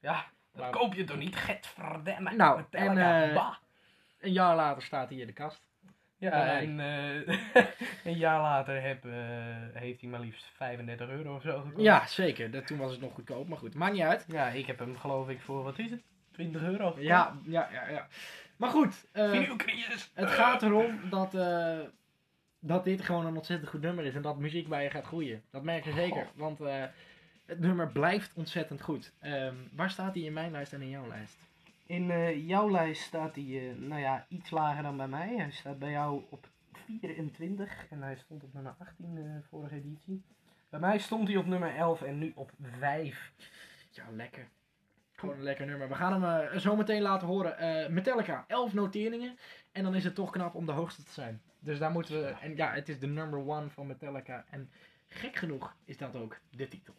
Ja, dat Maar- koop je toch niet? Gadverdamme. Nou, Metallica, en, bah. Een jaar later staat hij in de kast. Ja, en eh, [laughs] een jaar later heb, heeft hij maar liefst 35 euro of zo gekocht. Ja, zeker. Dat, toen was het nog goedkoop, maar goed. Maakt niet uit. Ja, ik heb hem geloof ik voor, wat is het? 20 euro. Ja, ja, ja, ja. Maar goed, Videocrisis. het gaat erom dat, dat dit gewoon een ontzettend goed nummer is en dat muziek bij je gaat groeien. Dat merk je zeker, want eh, het nummer blijft ontzettend goed. Ehm, waar staat hij in mijn lijst en in jouw lijst? In eh, jouw lijst staat hij, eh, nou ja, iets lager dan bij mij. Hij staat bij jou op 24 en hij stond op nummer 18 de vorige editie. Bij mij stond hij op nummer 11 en nu op 5. Ja, lekker. Gewoon een lekker nummer. We gaan hem zo meteen laten horen. Metallica, 11 noteringen. En dan is het toch knap om de hoogste te zijn. Dus daar moeten we. En ja, het is de number one van Metallica. En gek genoeg is dat ook de titel.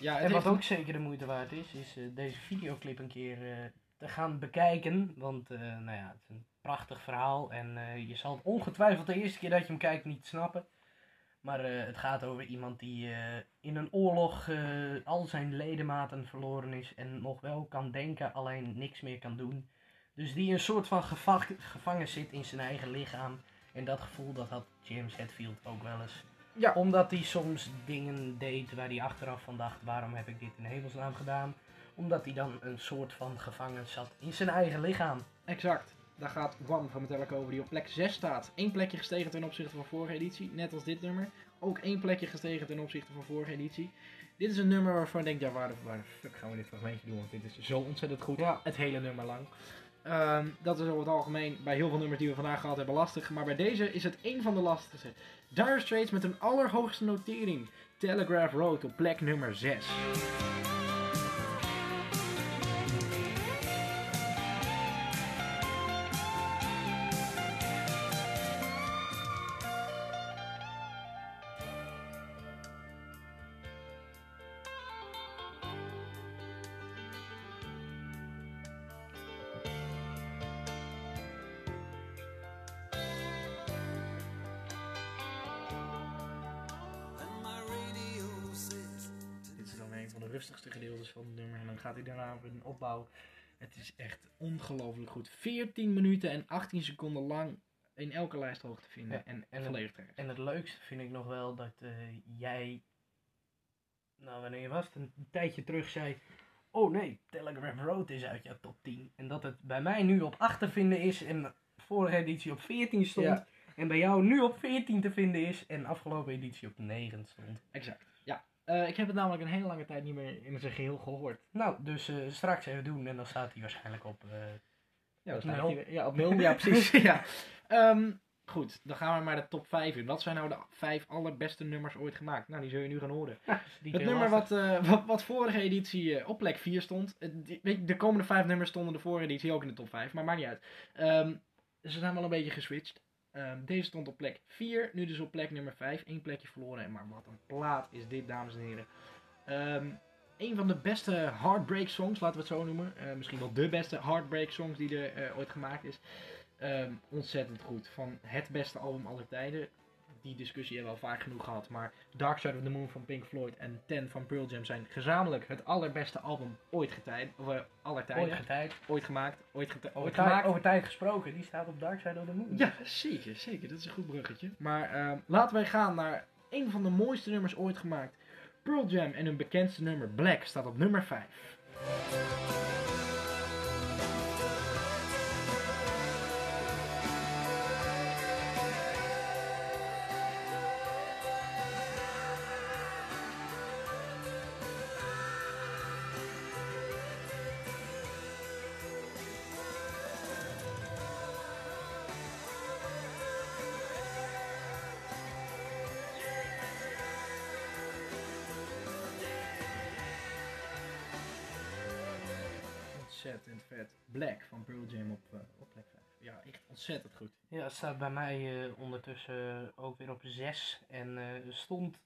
Ja, En wat heeft ook zeker de moeite waard is, is eh, deze videoclip een keer eh, te gaan bekijken. Want eh, nou ja, het is een prachtig verhaal en je zal het ongetwijfeld de eerste keer dat je hem kijkt niet snappen. Maar het gaat over iemand die in een oorlog al zijn ledematen verloren is en nog wel kan denken, alleen niks meer kan doen. Dus die een soort van geva- gevangen zit in zijn eigen lichaam. En dat gevoel dat had James Hetfield ook wel eens Ja. omdat hij soms dingen deed waar hij achteraf van dacht, waarom heb ik dit in hemelsnaam gedaan? Omdat hij dan een soort van gevangen zat in zijn eigen lichaam. Exact. Daar gaat One van Metallica over die op plek 6 staat. Eén plekje gestegen ten opzichte van vorige editie. Net als dit nummer. Ook één plekje gestegen ten opzichte van vorige editie. Dit is een nummer waarvan ik denk, ja waar de, waar de fuck gaan we dit fragmentje doen? Want dit is zo ontzettend goed. Ja. Het hele nummer lang. Ehm, dat is over het algemeen bij heel veel nummers die we vandaag gehad hebben lastig. Maar bij deze is het één van de lastigste. Dire Straits met een allerhoogste notering. Telegraph Road op plek nummer 6. Is echt ongelooflijk goed. 14 minuten en 18 seconden lang in elke lijst hoog te vinden. Ja, en en het- terecht. En het leukste vind ik nog wel dat eh, jij, nou wanneer was het, een tijdje terug zei... Oh nee, Telegraph Road is uit jouw top 10. En dat het bij mij nu op 8 te vinden is en vorige editie op 14 stond. Ja. En bij jou nu op 14 te vinden is en afgelopen editie op 9 stond. Exact. Eh, ik heb het namelijk een hele lange tijd niet meer in zijn geheel gehoord. Nou, dus eh, straks even doen en dan staat hij waarschijnlijk op... eh, Ja, Op staat hij Ja, op nul. Ja, [laughs] precies. ja. Ehm, goed, dan gaan we maar de top 5 in. Wat zijn nou de vijf allerbeste nummers ooit gemaakt? Nou, die zul je nu gaan horen. [laughs] Het nummer wat, wat, wat vorige editie op plek 4 stond. die- de komende vijf nummers stonden de vorige editie ook in de top 5, maar maakt niet uit. Ehm, ze zijn wel een beetje geswitcht. Ehm, deze stond op plek 4, nu dus op plek nummer 5. Eén plekje verloren. Maar wat een plaat is dit, dames en heren. Ehm, een van de beste heartbreak songs, laten we het zo noemen. Eh, misschien wel de beste heartbreak songs die er eh, ooit gemaakt is. Ehm, ontzettend goed. Van het beste album aller tijden. Die discussie hebben we al vaak genoeg gehad. Maar Dark Side of the Moon van Pink Floyd en Ten van Pearl Jam zijn gezamenlijk het allerbeste album ooit getijden. Of eh, aller tijden. Ooit getijd. Ooit gemaakt. Ooit, geti- Over, ooit tijd, gemaakt. over tijd gesproken, die staat op Dark Side of the Moon. Ja, zeker, zeker. Dat is een goed bruggetje. Maar ehm, laten wij gaan naar een van de mooiste nummers ooit gemaakt. Pearl Jam en hun bekendste nummer Black staat op nummer 5. Ontzettend vet. Black van Pearl Jam op, eh, op plek 5. Ja, echt ontzettend goed. Ja, het staat bij mij eh, ondertussen ook weer op 6. En eh, stond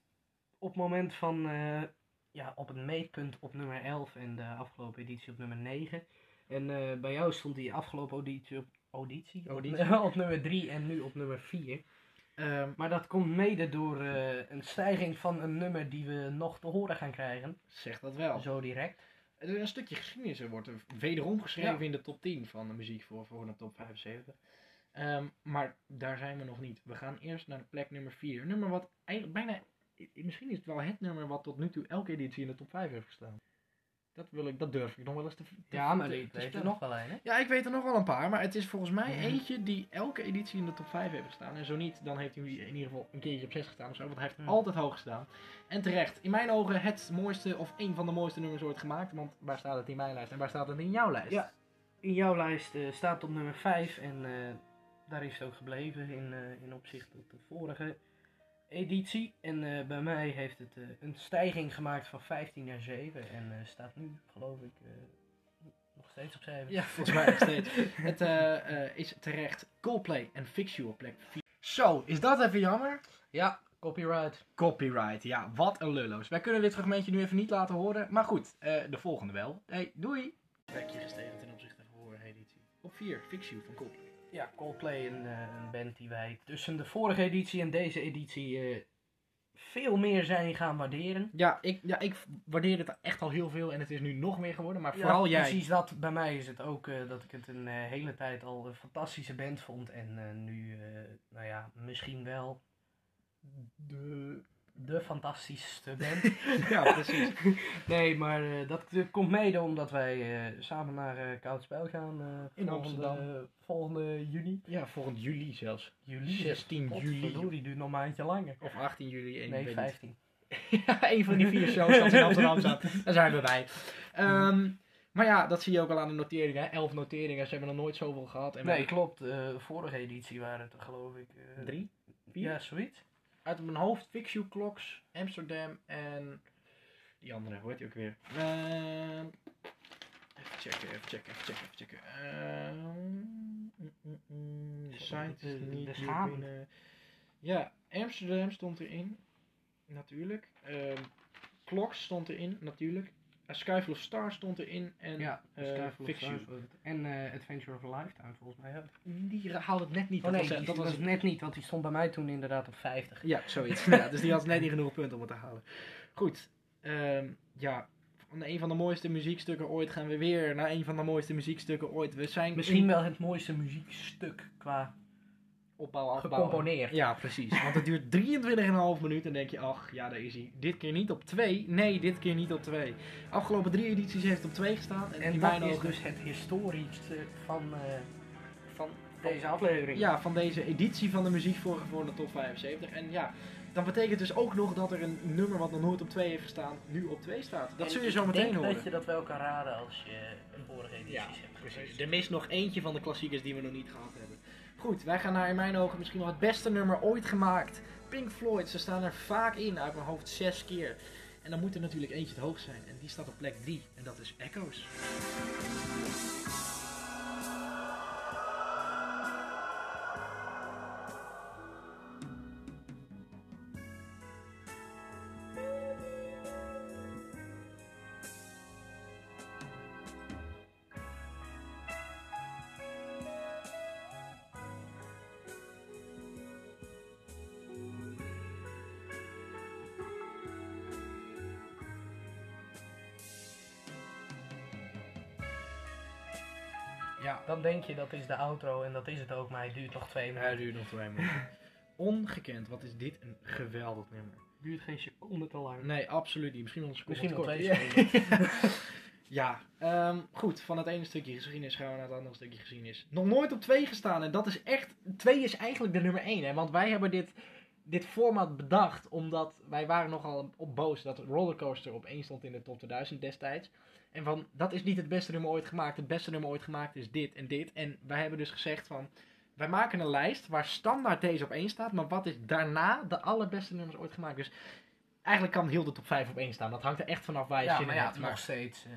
op het moment van, eh, ja, op het meetpunt op nummer 11 en de afgelopen editie op nummer 9. En eh, bij jou stond die afgelopen auditie op, auditie? Op- Auditie. [laughs] op nummer 3 en nu op nummer 4. Ehm, Maar dat komt mede door eh, een stijging van een nummer die we nog te horen gaan krijgen. zeg dat wel. Zo direct. Er is een stukje geschiedenis er wordt er wederom geschreven Ja. in de top 10 van de muziek voor, voor de top 75. Ehm, maar daar zijn we nog niet. We gaan eerst naar de plek nummer 4. Een nummer wat eigenlijk bijna, misschien is het wel het nummer wat tot nu toe elke editie in de top 5 heeft gestaan. Dat, wil ik, dat durf ik nog wel eens te te- Ja, maar te heeft er nog wel een, hè? Ja, ik weet er nog wel een paar, maar het is volgens mij eentje die elke editie in de top 5 heeft gestaan. En zo niet, dan heeft hij in ieder geval een keertje op 6 gestaan of zo, want hij heeft altijd hoog gestaan. En terecht, in mijn ogen het mooiste of een van de mooiste nummers ooit gemaakt, want waar staat het in mijn lijst en waar staat het in jouw lijst? Ja. In jouw lijst eh, staat op nummer 5 en eh, daar is het ook gebleven in, eh, in opzicht tot de vorige editie. En eh, bij mij heeft het eh, een stijging gemaakt van 15 naar 7 en eh, staat nu, geloof ik, eh, nog steeds op 7. Ja, volgens mij nog steeds. [laughs] Het eh, eh, is terecht Coldplay en Fix You op plek 4. Zo, is dat even jammer? Ja, copyright. Copyright, ja, wat een lulloos. Wij kunnen dit fragmentje nu even niet laten horen, maar goed, eh, de volgende wel. Hey, doei! Plekje gestegen ten opzichte van vorige editie. Op 4, Fix You van Coldplay. Ja, Coldplay, een, eh, een band die wij tussen de vorige editie en deze editie eh, veel meer zijn gaan waarderen. Ja ik, ja, ik waardeer dit echt al heel veel en het is nu nog meer geworden, maar Ja, vooral jij. Precies dat. Bij mij is het ook eh, dat ik het een hele tijd al een fantastische band vond. En nu, nou ja, misschien wel de, de fantastischste band. [laughs] Ja, precies. nee, maar eh, dat komt mede omdat wij eh, samen naar eh Koudspel gaan. eh, In volgende, Amsterdam. volgende juni. Ja, volgend juli zelfs. Juli. 16 juli. Die duurt nog een maandje langer. Of 18 juli. één, Nee, weet niet. 15. Ja, een van die vier shows dat in Amsterdam staat. Daar zijn we bij. Ehm, maar ja, dat zie je ook al aan de noteringen. Hè? Elf noteringen. Ze hebben nog nooit zoveel gehad. En Nee, klopt. eh vorige editie waren het er geloof ik... eh, drie. Vier? Ja, zoiets. Uit mijn hoofd. Fix You Clocks, Amsterdam en die andere. Hoe heet die ook weer? Ehm, even checken, even checken, even checken, even checken. Ehm, mm, mm, mm, de Zo, site is de- niet de binnen. Ja, Amsterdam stond erin. Natuurlijk. Ehm Clocks stond erin, natuurlijk. A Sky Full of Stars stond erin. En Ja, eh, was het. En eh, Adventure of a Lifetime volgens mij ook. Die haalde het net niet. Oh dat nee, was, die- dat dat was was net niet, want die stond bij mij toen inderdaad op 50. Ja, zoiets. [laughs] ja, dus die had net niet genoeg punten om het te halen. Goed. ehm, ja, een van de mooiste muziekstukken ooit gaan we weer naar een van de mooiste muziekstukken ooit. We zijn Misschien wel het mooiste muziekstuk qua opbouw afbouw. gecomponeerd. Ja, precies. Want het duurt 23,5 minuten en denk je, ach, ja, daar is hij. Dit keer niet op 2. Nee, dit keer niet op 2. Afgelopen drie edities heeft het op 2 gestaan. En, En in dat mijn is ogen, dus het historische van, eh, van deze aflevering. ja, van deze editie van de muziek voor, voor de top 75. En ja, dan betekent dus ook nog dat er een nummer wat nog nooit op 2 heeft gestaan, nu op 2 staat. Dat En zul je ik zo meteen denk horen. dat je dat wel kan raden als je de vorige edities Ja, hebt precies. Er mist nog eentje van de klassiekers die we nog niet gehad hebben. Goed, wij gaan naar in mijn ogen misschien wel het beste nummer ooit gemaakt. Pink Floyd, ze staan er vaak in, uit mijn hoofd zes keer. En dan moet er natuurlijk eentje het hoogst zijn. En die staat op plek 3. En dat is Echoes. Dan denk je dat is de outro en dat is het ook, maar het duurt nog twee hij minuten. duurt nog twee minuten. [laughs] Ongekend, wat is dit een geweldig nummer. Het duurt geen seconde te lang. Nee, absoluut niet. Misschien wel een seconde Misschien wel twee Ja. [laughs] Ja, ehm, goed. Van het ene stukje geschiedenis gaan we naar het andere stukje geschiedenis. Nog nooit op 2 gestaan. En dat is echt. 2 is eigenlijk de nummer 1. Hè? Want wij hebben dit, dit format bedacht. Omdat wij waren nogal op boos dat Rollercoaster op 1 stond in de top 2000 destijds. En van dat is niet het beste nummer ooit gemaakt. Het beste nummer ooit gemaakt is dit en dit. En wij hebben dus gezegd van. Wij maken een lijst waar standaard deze op 1 staat. Maar wat is daarna de allerbeste nummers ooit gemaakt? Dus eigenlijk kan heel de top 5 op 1 staan. Dat hangt er echt vanaf waar je Ja, zin in ja, hebt. nog steeds. eh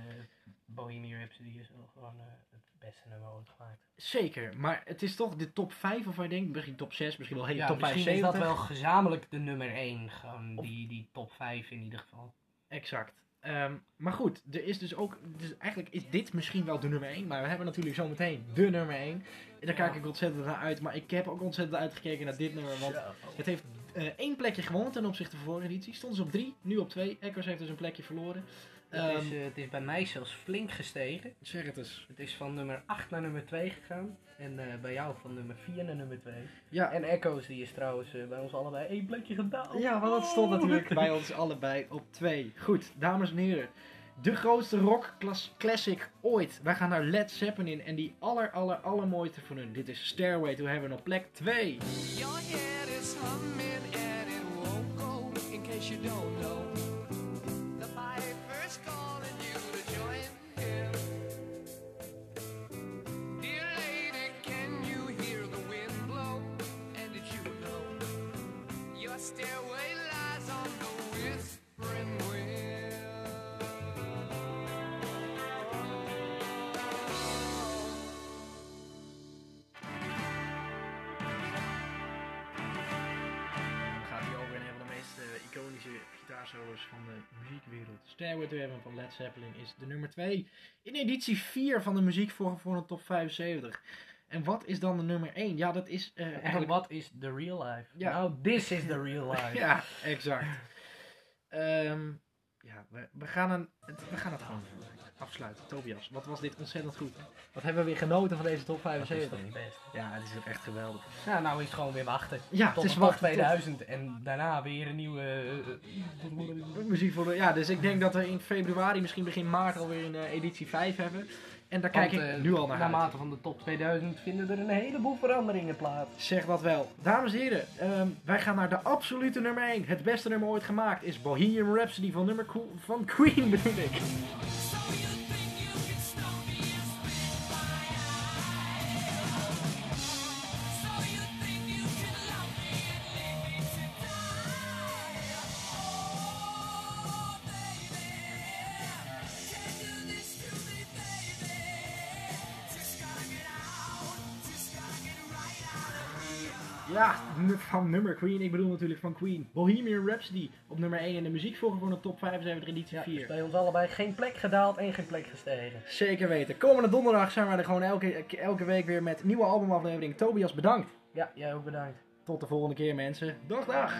Bohemian Rhapsody is wel gewoon eh, het beste nummer ooit gemaakt. Zeker, maar het is toch de top 5 of je denkt, misschien top 6, misschien wel hele ja, top misschien 75. is dat wel gezamenlijk de nummer 1. Gewoon die, die top 5 in ieder geval. Exact. Ehm, maar goed, er is dus ook. Dus eigenlijk is dit misschien wel de nummer 1. Maar we hebben natuurlijk zometeen de nummer 1. En daar kijk ik ontzettend naar uit. Maar ik heb ook ontzettend uitgekeken naar dit nummer. Want het heeft eh, één plekje gewonnen ten opzichte van vorige editie. Stonden ze op 3, nu op 2. Echoes heeft dus een plekje verloren. Het, Ehm, is, eh, het is bij mij zelfs flink gestegen. zeg het eens. Het is van nummer 8 naar nummer 2 gegaan. En eh, bij jou van nummer 4 naar nummer 2. Ja, En Echo's die is trouwens eh, bij ons allebei één plekje gedaald. Ja, want dat stond natuurlijk bij ons allebei op 2. Goed, dames en heren. De grootste rock classic ooit. Wij gaan naar Led Zeppelin en die aller aller allermooiste van hun. Dit is Stairway to Heaven op plek 2. Your head is humming and it won't go. In case you don't know, Stairway to Heaven van Led Zeppelin is de nummer 2 in editie 4 van de muziek voor, voor de top 75. En wat is dan de nummer 1? Ja, dat is eh, En wat is the real life? Ja. Nou, this is the real [laughs] life. Ja, exact. Ehm, ja, we, we, gaan een, het, we gaan het gewoon afsluiten. Tobias, wat was dit ontzettend goed. Wat hebben we weer genoten van deze top 75. niet best. Ja, het is ook echt geweldig. Ja, nou is het gewoon weer wachten. Ja, Tot het is wachten tot- 2000 en daarna weer een nieuwe... eh, Muziek voor de, ja, dus ik denk dat we in februari, misschien begin maart alweer een eh, editie 5 hebben. En daar kijk want, ik eh, nu al naar uit. Naarmate van de top 2000 vinden er een heleboel veranderingen plaats. Zeg dat wel. Dames en heren, ehm, wij gaan naar de absolute nummer 1. Het beste nummer ooit gemaakt is Bohemian Rhapsody van, nummer van Queen, [laughs] bedoel ik. Ja, van nummer Queen. Ik bedoel natuurlijk van Queen. Bohemian Rhapsody op nummer 1 in de muziekvolger van de top 75 editie Ja, 4. dus bij ons allebei geen plek gedaald en geen plek gestegen. Zeker weten. Komende donderdag zijn we er gewoon elke, elke week weer met nieuwe albumaflevering. Tobias, bedankt. Ja, jij ook bedankt. Tot de volgende keer mensen. Dag dag.